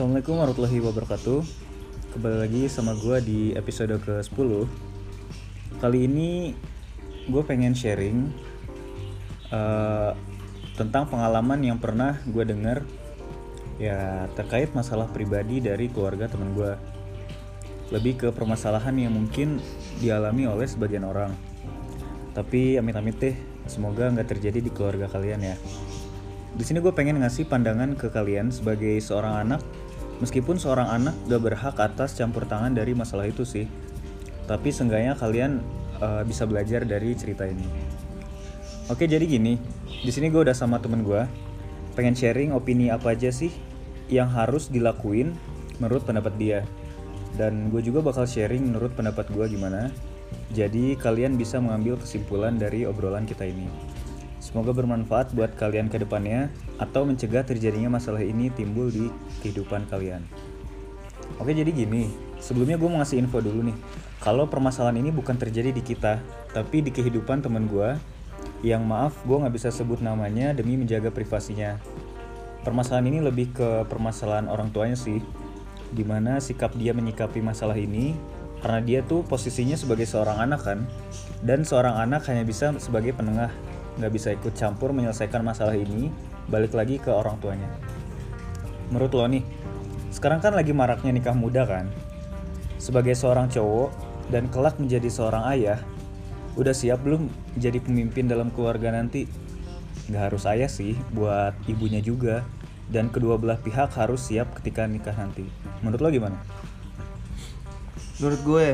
Assalamualaikum warahmatullahi wabarakatuh. Kembali lagi sama gue di episode ke-10 Kali ini gue pengen sharing uh, Tentang pengalaman yang pernah gue denger Ya terkait masalah pribadi dari keluarga temen gue Lebih ke permasalahan yang mungkin dialami oleh sebagian orang. Tapi amit-amit deh Semoga nggak terjadi di keluarga kalian ya. Di sini gue pengen ngasih pandangan ke kalian sebagai seorang anak, meskipun seorang anak gak berhak atas campur tangan dari masalah itu sih. Tapi seenggaknya kalian uh, bisa belajar dari cerita ini. Oke, jadi gini, di sini gue udah sama temen gue, pengen sharing opini apa aja sih yang harus dilakuin menurut pendapat dia. Dan gue juga bakal sharing menurut pendapat gue gimana. Jadi kalian bisa mengambil kesimpulan dari obrolan kita ini. Semoga bermanfaat buat kalian ke depannya atau mencegah terjadinya masalah ini timbul di kehidupan kalian. Oke jadi gini, sebelumnya gue mau ngasih info dulu nih. Kalau permasalahan ini bukan terjadi di kita, tapi di kehidupan temen gue yang maaf gue nggak bisa sebut namanya demi menjaga privasinya. Permasalahan ini lebih ke permasalahan orang tuanya sih, di mana sikap dia menyikapi masalah ini karena dia tuh posisinya sebagai seorang anak kan, dan seorang anak hanya bisa sebagai penengah nggak bisa ikut campur menyelesaikan masalah ini, balik lagi ke orang tuanya. Menurut lo nih, sekarang kan lagi maraknya nikah muda kan? Sebagai seorang cowok dan kelak menjadi seorang ayah, udah siap belum jadi pemimpin dalam keluarga nanti? Nggak harus ayah sih, buat ibunya juga. Dan kedua belah pihak harus siap ketika nikah nanti. Menurut lo gimana? Menurut gue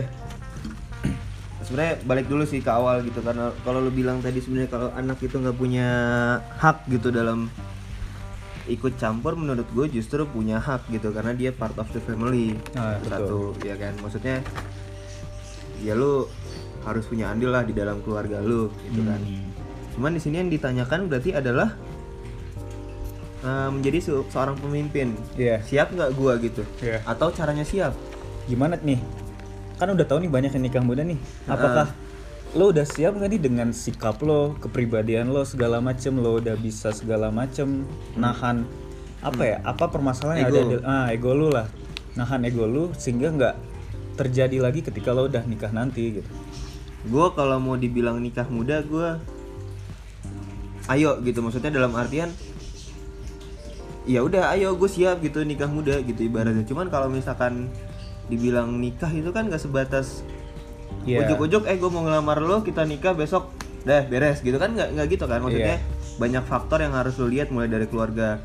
sebenarnya balik dulu sih ke awal gitu karena kalau lu bilang tadi sebenarnya kalau anak itu nggak punya hak gitu dalam ikut campur menurut gue justru punya hak gitu karena dia part of the family. Ah, satu ya kan? Maksudnya ya lu harus punya andil lah di dalam keluarga lu gitu kan? Hmm. cuman di sini yang ditanyakan berarti adalah eh, menjadi se- seorang pemimpin. Iya. siap nggak gua gitu? Iya. atau caranya siap? Gimana nih? Kan udah tahu nih banyak yang nikah muda nih. Apakah lo udah siap nggak nih dengan sikap lo kepribadian lo segala macem? Lo udah bisa segala macem nahan apa ya apa permasalahan yang ada Ego. di ah ego lo lah. Nahan ego lo sehingga nggak terjadi lagi ketika lo udah nikah nanti gitu. Gue kalau mau dibilang nikah muda gue ayo gitu. Maksudnya dalam artian ya udah ayo gue siap gitu nikah muda gitu ibaratnya. Cuman kalau misalkan dibilang nikah itu kan gak sebatas Iya. ujuk-ujuk eh gue mau ngelamar lo kita nikah besok. Dah beres gitu kan nggak nggak gitu kan? Maksudnya banyak faktor yang harus lo lihat mulai dari keluarga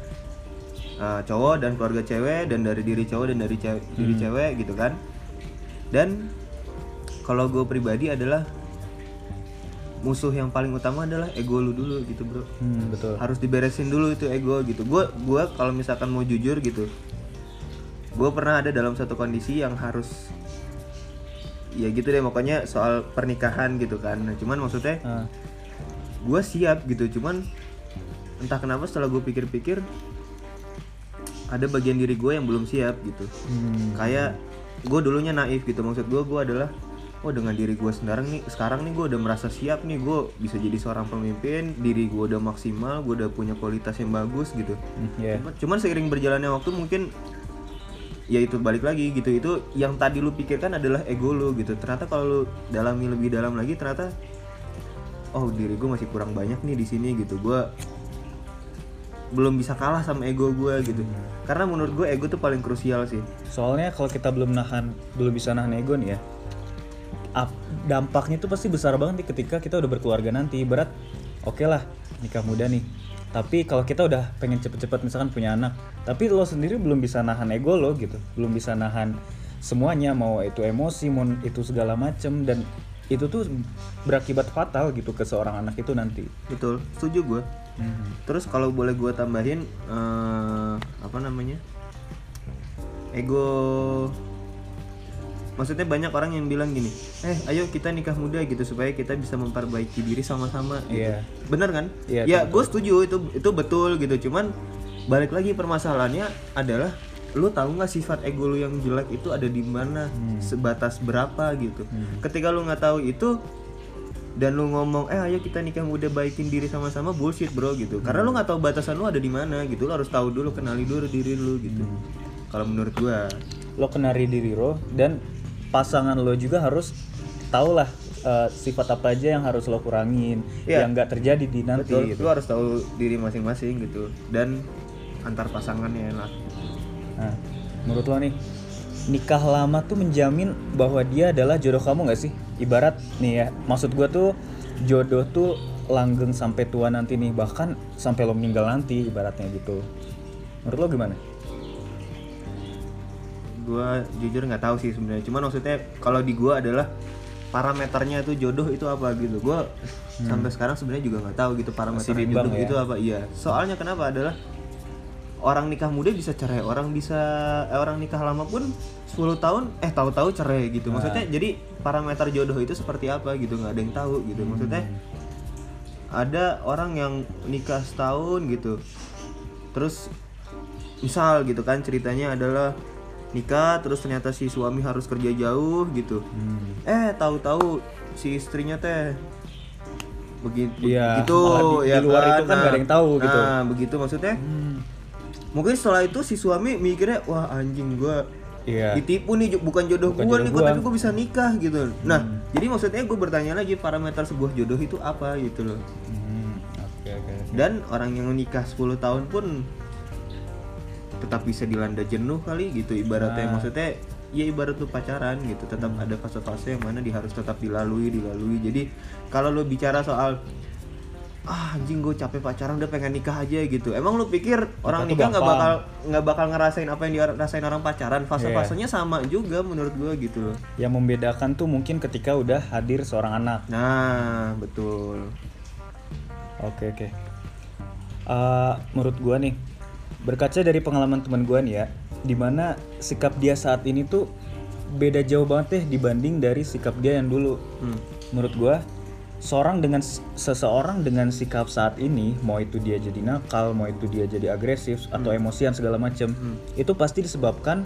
uh, cowok dan keluarga cewek dan dari diri cowok dan dari cewek, diri cewek gitu kan? Dan kalau gue pribadi adalah musuh yang paling utama adalah ego lu dulu gitu bro. Hmm, betul. Harus diberesin dulu itu ego gitu. Gue gua kalau misalkan mau jujur gitu gue pernah ada dalam satu kondisi yang harus ya gitu deh pokoknya soal pernikahan gitu kan. Nah, cuman maksudnya Ah, gue siap gitu cuman entah kenapa setelah gue pikir-pikir ada bagian diri gue yang belum siap gitu. Hmm, kayak gue dulunya naif gitu maksud gue gue adalah oh dengan diri gue sekarang nih sekarang nih gue udah merasa siap nih gue bisa jadi seorang pemimpin diri gue udah maksimal gue udah punya kualitas yang bagus gitu. Hmm, cuman, cuman seiring berjalannya waktu mungkin ya itu balik lagi gitu. Itu yang tadi lu pikirkan adalah ego lu gitu. Ternyata kalau lu dalami lebih dalam lagi ternyata oh diri gue masih kurang banyak nih di sini gitu. Gue belum bisa kalah sama ego gue gitu. Karena menurut gue ego tuh paling krusial sih. Soalnya kalau kita belum nahan belum bisa nahan ego nih ya dampaknya itu pasti besar banget nih ketika kita udah berkeluarga nanti. Berat oke lah nikah muda nih tapi kalau kita udah pengen cepet-cepet misalkan punya anak tapi lo sendiri belum bisa nahan ego lo gitu. Belum bisa nahan semuanya mau itu emosi mau itu segala macem dan itu tuh berakibat fatal gitu ke seorang anak itu nanti. Betul setuju gue terus kalau boleh gue tambahin eh, apa namanya? Ego maksudnya banyak orang yang bilang gini eh ayo kita nikah muda gitu supaya kita bisa memperbaiki diri sama-sama gitu. Iya. bener kan? Iya, ya gue setuju itu itu betul gitu. Cuman balik lagi permasalahannya adalah lu tahu nggak sifat ego lu yang jelek itu ada di mana sebatas berapa gitu. Ketika lu nggak tahu itu dan lu ngomong eh ayo kita nikah muda baikin diri sama-sama bullshit bro gitu. Karena lu nggak tahu batasan lu ada di mana gitu. Lu harus tahu dulu kenali dulu diri lu gitu. Kalau menurut gua. Lo kenari diri lo dan pasangan lo juga harus tahu lah eh, sifat apa aja yang harus lo kurangin Iya. yang nggak terjadi di nanti betul gitu. lu harus tahu diri masing-masing gitu. Dan antar pasangannya enak nah menurut lo nih nikah lama tuh menjamin bahwa dia adalah jodoh kamu nggak sih? Ibarat nih ya maksud gua tuh jodoh tuh langgeng sampai tua nanti nih bahkan sampai lo meninggal nanti ibaratnya gitu. Menurut lo gimana gua jujur nggak tahu sih sebenarnya. Cuman maksudnya kalau di gua adalah parameternya itu jodoh itu apa gitu. Gua sampai sekarang sebenarnya juga nggak tahu gitu parameter Hmm. jodoh ya? itu apa. Iya. Soalnya kenapa? Adalah orang nikah muda bisa cerai. Orang bisa eh, orang nikah lama pun 10 tahun eh tahu-tahu cerai gitu. Nah. maksudnya jadi parameter jodoh itu seperti apa gitu. Nggak ada yang tahu gitu. Maksudnya Hmm. ada orang yang nikah setahun gitu. Terus misal gitu kan ceritanya adalah nikah terus ternyata si suami harus kerja jauh gitu Hmm. eh tahu-tahu si istrinya teh begitu begitu malah di- ya di luar itu kan nggak ada yang tahu gitu. nah begitu maksudnya mungkin setelah itu si suami mikirnya wah anjing gua iya ditipu nih bukan jodoh Bukan gua jodoh nih gua. Hmm. tapi gua bisa nikah gitu nah jadi maksudnya gue bertanya lagi parameter sebuah jodoh itu apa gitu loh Hmm, oke oke dan orang yang nikah 10 tahun pun tetap bisa dilanda jenuh kali gitu ibaratnya. Nah. maksudnya ya ibarat lu pacaran gitu tetap Hmm. ada fase-fase yang mana dia harus tetap dilalui dilalui. Jadi kalau lu bicara soal ah anjing gue capek pacaran udah pengen nikah aja gitu. Emang lu pikir orang tuh nikah nggak bakal nggak bakal ngerasain apa yang dirasain orang pacaran? Fase-fasenya sama juga menurut gue gitu loh. Yang membedakan tuh mungkin ketika udah hadir seorang anak. Nah betul. Oke oke. Eh, menurut gua nih, berkaca dari pengalaman teman gua nih ya, di mana sikap dia saat ini tuh beda jauh banget deh dibanding dari sikap dia yang dulu. Hmm. Menurut gua, seorang dengan seseorang dengan sikap saat ini, mau itu dia jadi nakal, mau itu dia jadi agresif atau emosian segala macem, itu pasti disebabkan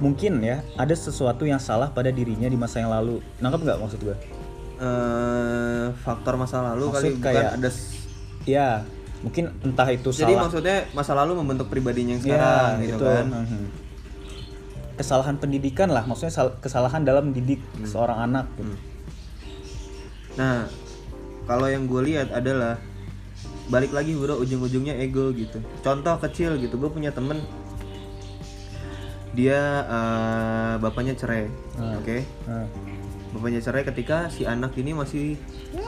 mungkin ya ada sesuatu yang salah pada dirinya di masa yang lalu. Nangkep nggak maksud gua? eh faktor masa lalu Maksud kali bukan kayak- ada s- Ya, mungkin entah itu jadi salah maksudnya masa lalu membentuk pribadinya yang Ya, sekarang gitu itu. kan Mhm. Kesalahan pendidikan lah, maksudnya sal- kesalahan dalam mendidik Hmm. seorang anak. gitu. nah kalau yang gue lihat adalah balik lagi bro ujung-ujungnya ego gitu contoh kecil gitu gue punya temen dia eh, bapaknya cerai Hmm. oke Nah, bapaknya cerai ketika si anak ini masih ya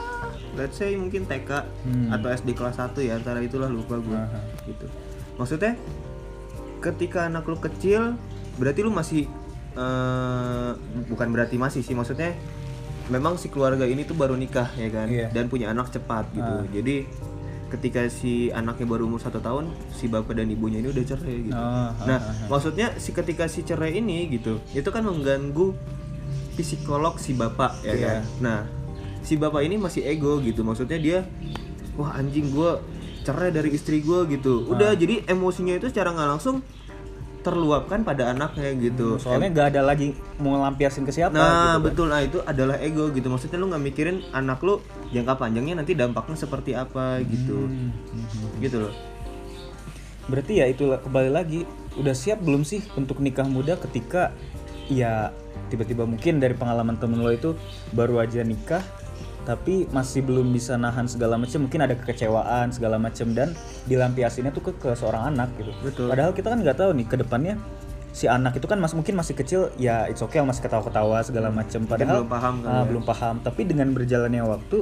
let's say mungkin TK Hmm. atau SD kelas 1 ya antara itulah lupa gue Aha. gitu maksudnya ketika anak lu kecil berarti lu masih eh, bukan berarti masih sih maksudnya memang si keluarga ini tuh baru nikah ya kan Iya. dan punya anak cepat gitu Ah. jadi ketika si anaknya baru umur satu tahun si bapak dan ibunya ini udah cerai gitu Oh, nah maksudnya si ketika si cerai ini gitu itu kan mengganggu psikolog si bapak ya Iya. kan nah si bapak ini masih ego gitu. Maksudnya dia wah anjing gua cerai dari istri gua gitu. Udah jadi emosinya itu secara nggak langsung terluapkan pada anaknya gitu. Soalnya nggak ada lagi mau lampiasin ke siapa. nah gitu kan. betul. Nah itu adalah ego gitu. Maksudnya lu nggak mikirin anak lu jangka panjangnya nanti dampaknya seperti apa gitu. Hmm, mhm. gitu loh. Berarti ya itu kembali lagi, udah siap belum sih untuk nikah muda ketika ya tiba-tiba mungkin dari pengalaman temen lo itu baru aja nikah tapi masih belum bisa nahan segala macam mungkin ada kekecewaan segala macam dan dilampiasinnya tuh ke, ke seorang anak gitu. Betul. padahal kita kan nggak tahu nih ke depannya si anak itu kan mas mungkin masih kecil ya it's okay masih ketawa-ketawa segala macam padahal belum paham kali ah, ya. belum paham. Tapi dengan berjalannya waktu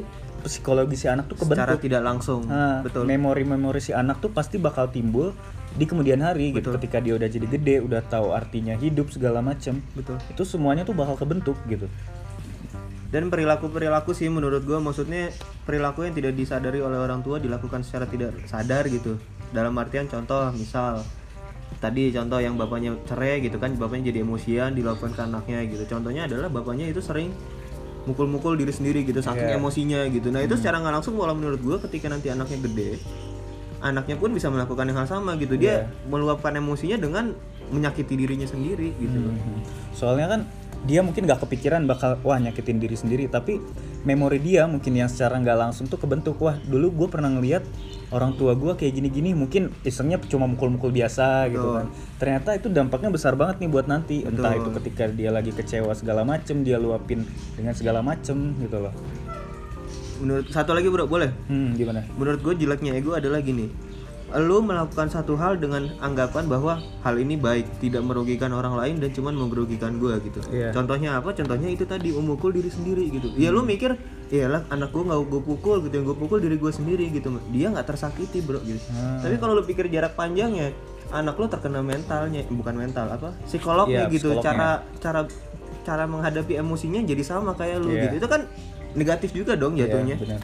psikologi si anak tuh kebentuk. Secara tidak langsung. Nah, betul. Memori-memori si anak tuh pasti bakal timbul di kemudian hari gitu. Ketika dia udah jadi gede, udah tahu artinya hidup segala betul. Itu semuanya tuh bakal kebentuk gitu. Dan perilaku perilaku sih menurut gua maksudnya perilaku yang tidak disadari oleh orang tua dilakukan secara tidak sadar gitu. Dalam artian contoh misal tadi contoh yang bapaknya cerai gitu kan bapaknya jadi emosian dilakukan ke anaknya gitu. Contohnya adalah bapaknya itu sering mukul-mukul diri sendiri gitu saking Iya. emosinya gitu. Nah itu secara nggak langsung kalau menurut gua ketika nanti anaknya gede anaknya pun bisa melakukan yang hal sama gitu. Dia meluapkan emosinya dengan menyakiti dirinya sendiri gitu. Loh Mhm. Soalnya kan dia mungkin nggak kepikiran bakal wah nyakitin diri sendiri. Tapi memori dia mungkin yang secara nggak langsung tuh kebentuk. Wah dulu gue pernah ngeliat orang tua gue kayak gini-gini mungkin isengnya cuma mukul-mukul biasa gitu kan. Ternyata itu dampaknya besar banget nih buat nanti. Entah itu ketika dia lagi kecewa segala macem dia luapin dengan segala macem gitu loh. Menurut satu lagi bro boleh? Hmm gimana? Menurut gue jeleknya ego adalah gini lu melakukan satu hal dengan anggapan bahwa hal ini baik tidak merugikan orang lain dan cuman merugikan gue gitu Iya. contohnya apa contohnya itu tadi memukul diri sendiri gitu ya lu mikir iyalah anak gue nggak gue pukul gitu yang gue pukul diri gue sendiri gitu dia nggak tersakiti bro gitu Hmm. tapi kalau lu pikir jarak panjangnya anak lu terkena mentalnya bukan mental apa psikolognya Iya, gitu psikolognya. cara cara cara menghadapi emosinya jadi sama kayak lu Iya. gitu itu kan negatif juga dong jatuhnya Iya, benar.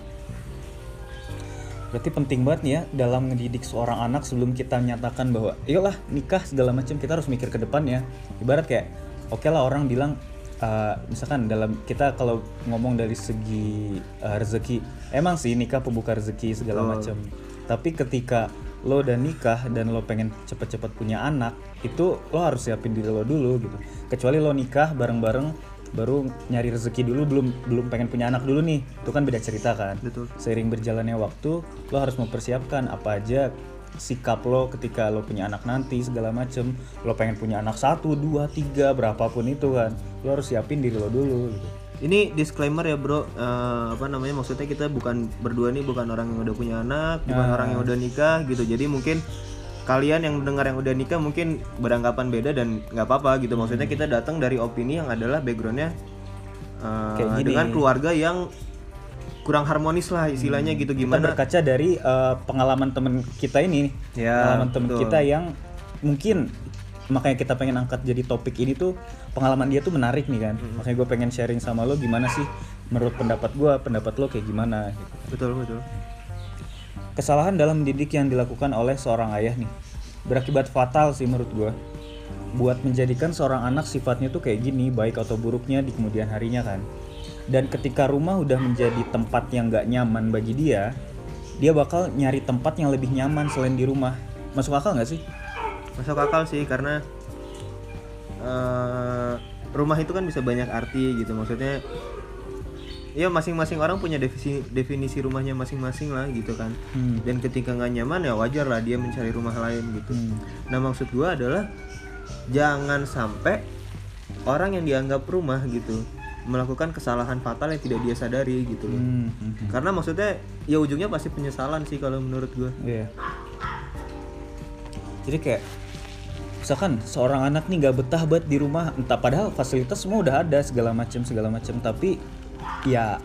Berarti penting banget nih ya dalam ngedidik seorang anak sebelum kita nyatakan bahwa iyalah nikah segala macam kita harus mikir ke depan ya. Ibarat kayak oke lah orang bilang uh, misalkan dalam kita kalau ngomong dari segi uh, rezeki emang sih nikah pembuka rezeki segala macam. Tapi ketika lo udah nikah dan lo pengen cepet-cepet punya anak itu lo harus siapin diri lo dulu gitu. Kecuali lo nikah bareng-bareng baru nyari rezeki dulu belum belum pengen punya anak dulu nih itu kan beda cerita kan betul seiring berjalannya waktu lo harus mempersiapkan apa aja sikap lo ketika lo punya anak nanti segala macem lo pengen punya anak satu dua tiga berapapun itu kan lo harus siapin diri lo dulu gitu. Ini disclaimer ya bro, Eh, apa namanya maksudnya kita bukan berdua nih bukan orang yang udah punya anak, bukan Ah. orang yang udah nikah gitu. Jadi mungkin kalian yang mendengar yang udah nikah mungkin beranggapan beda dan nggak apa-apa gitu. Maksudnya kita datang dari opini yang adalah backgroundnya eh, Kayak dengan keluarga yang kurang harmonis lah istilahnya gitu kita gimana? berkaca dari eh, pengalaman temen kita ini Ya, pengalaman temen betul. kita yang mungkin makanya kita pengen angkat jadi topik ini tuh pengalaman dia tuh menarik nih kan makanya gue pengen sharing sama lo gimana sih menurut pendapat gue pendapat lo kayak gimana gitu. Betul betul. Kesalahan dalam mendidik yang dilakukan oleh seorang ayah nih berakibat fatal sih menurut gua. Buat menjadikan seorang anak sifatnya tuh kayak gini, baik atau buruknya di kemudian harinya kan. Dan ketika rumah udah menjadi tempat yang gak nyaman bagi dia, dia bakal nyari tempat yang lebih nyaman selain di rumah. Masuk akal nggak sih? Masuk akal sih karena eh, rumah itu kan bisa banyak arti gitu maksudnya ya masing-masing orang punya definisi definisi rumahnya masing-masing lah gitu kan Hmm. dan ketika nggak nyaman ya wajar lah dia mencari rumah lain gitu Hmm. nah maksud gua adalah jangan sampai orang yang dianggap rumah gitu melakukan kesalahan fatal yang tidak dia sadari gitu loh Hmm, hmm, karena maksudnya ya ujungnya pasti penyesalan sih kalau menurut gua Iya. Jadi kayak misalkan seorang anak nih nggak betah banget di rumah, entah padahal fasilitas semua udah ada segala macam segala macam, tapi ya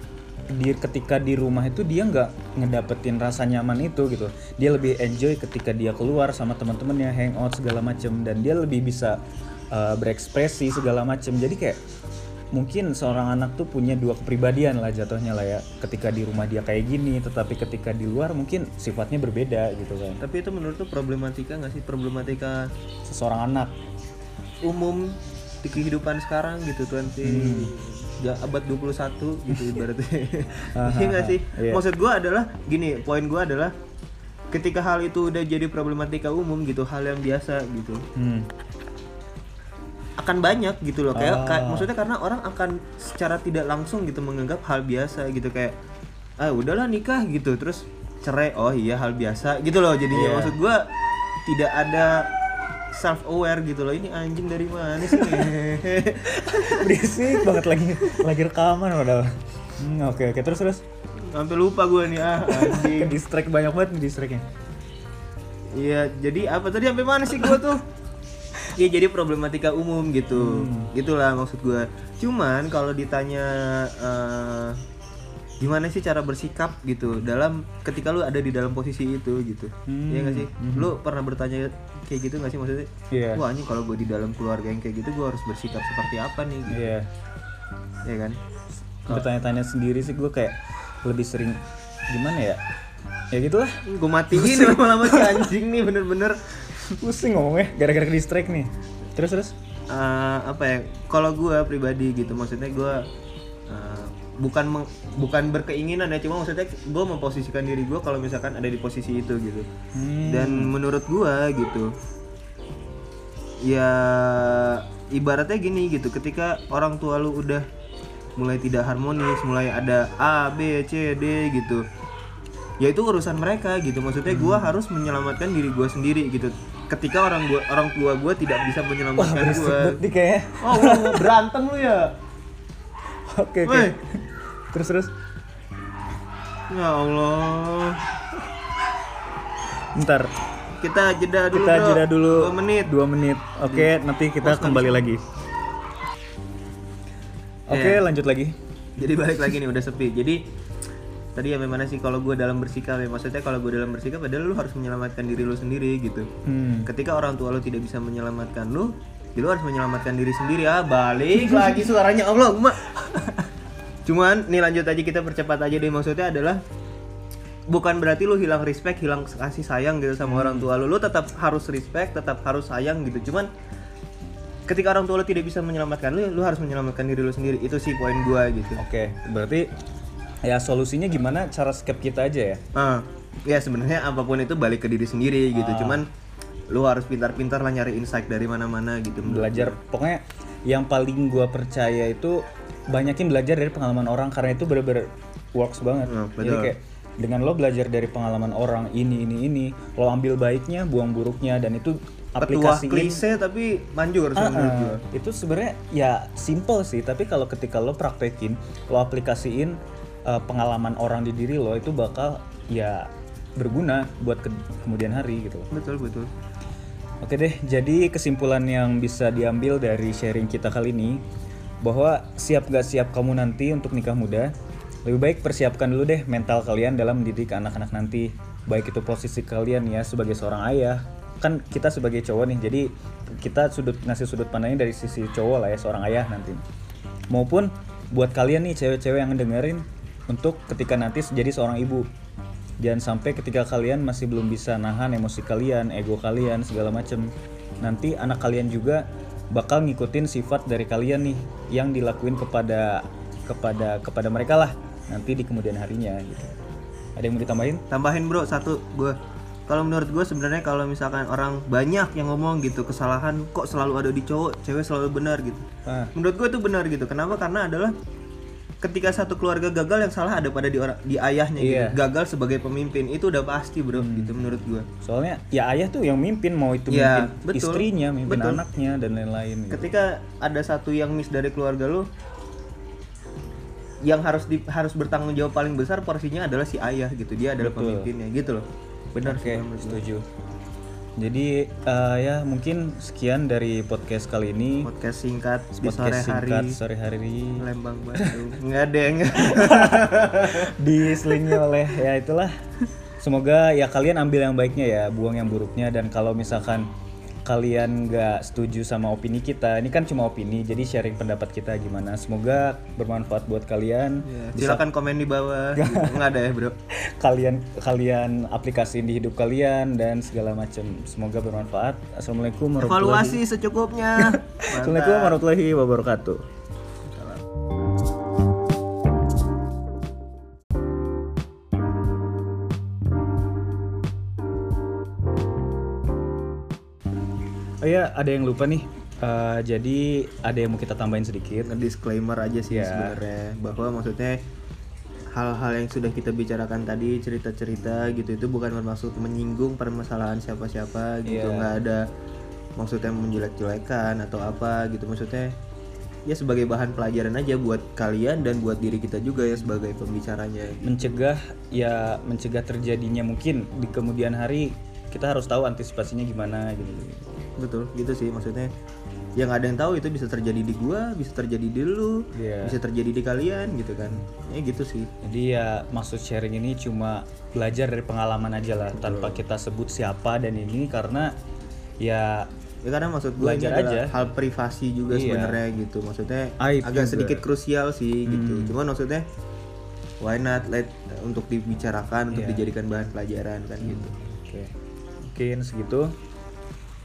di ketika di rumah itu dia nggak ngedapetin rasa nyaman itu gitu. Dia lebih enjoy ketika dia keluar sama teman-temannya hangout segala macam dan dia lebih bisa uh, berekspresi segala macam. Jadi kayak mungkin seorang anak tuh punya dua kepribadian lah jatuhnya lah ya. Ketika di rumah dia kayak gini tetapi ketika di luar mungkin sifatnya berbeda gitu kan. Tapi itu menurut tuh problematika nggak sih? Problematika seseorang anak. umum di kehidupan sekarang gitu tuan ya, abad 21 gitu ibaratnya Aha, iya nggak sih iya. maksud gua adalah gini poin gua adalah ketika hal itu udah jadi problematika umum gitu hal yang biasa gitu hmm. akan banyak gitu loh kayak Ah. kayak- maksudnya karena orang akan secara tidak langsung gitu menganggap hal biasa gitu kayak ah udahlah nikah gitu terus cerai oh iya hal biasa gitu loh jadinya Iya. maksud gua tidak ada self aware gitu loh. Ini anjing dari mana sih? Berisik banget lagi lagi rekaman padahal. Hmm, oke oke. Terus terus? Sampai lupa gua nih ah anjing. Distract banyak banget nih distractnya iya jadi apa tadi? Sampai mana sih gua tuh? Iya jadi problematika umum gitu, gitulah maksud gua. Cuman kalau ditanya eh, gimana sih cara bersikap gitu dalam ketika lu ada di dalam posisi itu gitu, Hmm, Iya nggak sih? Lu pernah bertanya kayak gitu nggak sih maksudnya? Iya. Wah anjing kalau gue di dalam keluarga yang kayak gitu gue harus bersikap seperti apa nih? Gitu. iya Ya kan? bertanya-tanya sendiri sih gue kayak lebih sering gimana ya ya gitulah Gue matiin lama-lama si anjing nih bener-bener. pusing ngomongnya gara-gara distract nih terus terus eh, apa ya kalau gue pribadi gitu maksudnya gue eh, bukan meng- bukan berkeinginan ya cuma maksudnya gue memposisikan diri gue kalau misalkan ada di posisi itu gitu Hmm. dan menurut gue gitu ya ibaratnya gini gitu ketika orang tua lu udah mulai tidak harmonis mulai ada A B C D gitu ya itu urusan mereka gitu maksudnya Hmm. harus menyelamatkan diri gua sendiri gitu ketika orang gua orang tua gua tidak bisa menyelamatkan kayaknya. oh lu berantem lu ya Oke oke. Woi. Terus terus. ya Allah Ntar kita jeda dulu kita bro. jeda dulu. Dua menit Dua menit. Oke nanti kita kembali lagi. Oke Iya. lanjut lagi. jadi balik lagi nih udah sepi jadi tadi ya memang sih kalau gue dalam bersikap ya maksudnya kalau gue dalam bersikap adalah lu harus menyelamatkan diri lu sendiri gitu Hmm. ketika orang tua lu tidak bisa menyelamatkan lu ya lu harus menyelamatkan diri sendiri ah balik lagi suaranya Allah mak cuman nih lanjut aja kita percepat aja deh. Maksudnya adalah bukan berarti lu hilang respect hilang kasih sayang gitu sama orang tua lu. Lu tetap harus respect tetap harus sayang gitu. Cuman ketika orang tua lu tidak bisa menyelamatkan lu lu harus menyelamatkan diri lu sendiri. Itu sih poin gua gitu. Oke berarti ya solusinya gimana cara skip kita aja ya. Ah, ya sebenarnya apa pun itu balik ke diri sendiri gitu. Cuman lu harus pintar-pintar lah nyari insight dari mana-mana gitu. belajar pokoknya yang paling gua percaya itu banyakin belajar dari pengalaman orang karena itu bener-bener works banget Nah, jadi kayak dengan lo belajar dari pengalaman orang ini ini ini lo ambil baiknya buang buruknya dan itu Petua aplikasiin klise tapi manjur ah. gua. itu sebenarnya ya simple sih tapi kalau ketika lo praktekin lo aplikasiin eh, pengalaman orang di diri lo itu bakal ya berguna buat ke- kemudian hari gitu. Betul betul. Oke deh, jadi kesimpulan yang bisa diambil dari sharing kita kali ini bahwa siap gak siap kamu nanti untuk nikah muda, lebih baik persiapkan dulu deh mental kalian dalam mendidik anak-anak nanti. Baik itu posisi kalian ya sebagai seorang ayah, kan kita sebagai cowok nih, jadi kita sudut ngasih sudut pandangnya dari sisi cowok lah ya seorang ayah nanti. Maupun buat kalian nih cewek-cewek yang dengerin untuk ketika nanti jadi seorang ibu jangan sampai ketika kalian masih belum bisa nahan emosi kalian, ego kalian segala macem nanti anak kalian juga bakal ngikutin sifat dari kalian nih yang dilakuin kepada kepada kepada mereka lah nanti di kemudian harinya gitu. Ada yang mau ditambahin? Tambahin bro satu gua. Kalau menurut gue sebenarnya kalau misalkan orang banyak yang ngomong gitu kesalahan kok selalu ada di cowok, cewek selalu benar gitu. Ah, Menurut gue itu benar gitu. Kenapa? Karena adalah ketika satu keluarga gagal yang salah ada pada di orang di ayahnya Iya. gitu. Gagal sebagai pemimpin itu udah pasti bro gitu menurut gue. soalnya ya ayah tuh yang mimpin mau itu Iya, mimpin betul. istrinya, mimpin Betul. anaknya dan lain-lain. gitu. ketika ada satu yang miss dari keluarga lu yang harus di, harus bertanggung jawab paling besar porsinya adalah si ayah gitu dia adalah Betul. pemimpinnya gitu loh benar Oke, sih menurut gua. setuju. Jadi eh, ya mungkin sekian dari podcast kali ini. podcast singkat di sore Podcast hari singkat sore hari Lembang Bandung nggak ada yang diselingi oleh ya itulah. Semoga ya kalian ambil yang baiknya ya, buang yang buruknya dan kalau misalkan kalian nggak setuju sama opini kita, ini kan cuma opini, jadi sharing pendapat kita gimana. Semoga bermanfaat buat kalian. Ya, silakan komen di bawah nggak ada ya bro Kalian kalian aplikasiin di hidup kalian dan segala macam. Semoga bermanfaat. Assalamualaikum warahmatullahi evaluasi secukupnya Assalamualaikum warahmatullahi wabarakatuh. Oh iya, ada yang lupa nih. Eh, jadi ada yang mau kita tambahin sedikit. disclaimer aja sih Ya. sebenarnya bahwa maksudnya hal-hal yang sudah kita bicarakan tadi cerita-cerita gitu itu bukan bermaksud menyinggung permasalahan siapa-siapa gitu Iya. nggak ada maksudnya menjelek-jelekan atau apa gitu maksudnya ya sebagai bahan pelajaran aja buat kalian dan buat diri kita juga ya sebagai pembicaranya gitu. Mencegah ya mencegah terjadinya mungkin di kemudian hari kita harus tahu antisipasinya gimana gitu. Betul gitu sih maksudnya yang ada yang tahu itu bisa terjadi di gua bisa terjadi di lu Iya. bisa terjadi di kalian gitu kan ya gitu sih Jadi ya maksud sharing ini cuma belajar dari pengalaman aja lah tanpa kita sebut siapa dan ini karena ya Ya karena maksud gue ini Belajar adalah aja. hal privasi juga Iya. sebenarnya gitu. Maksudnya Aib agak juga. Hmm. sedikit krusial sih gitu. Cuman maksudnya why not let untuk dibicarakan, untuk Iya. dijadikan bahan pelajaran kan gitu. oke. Mungkin segitu.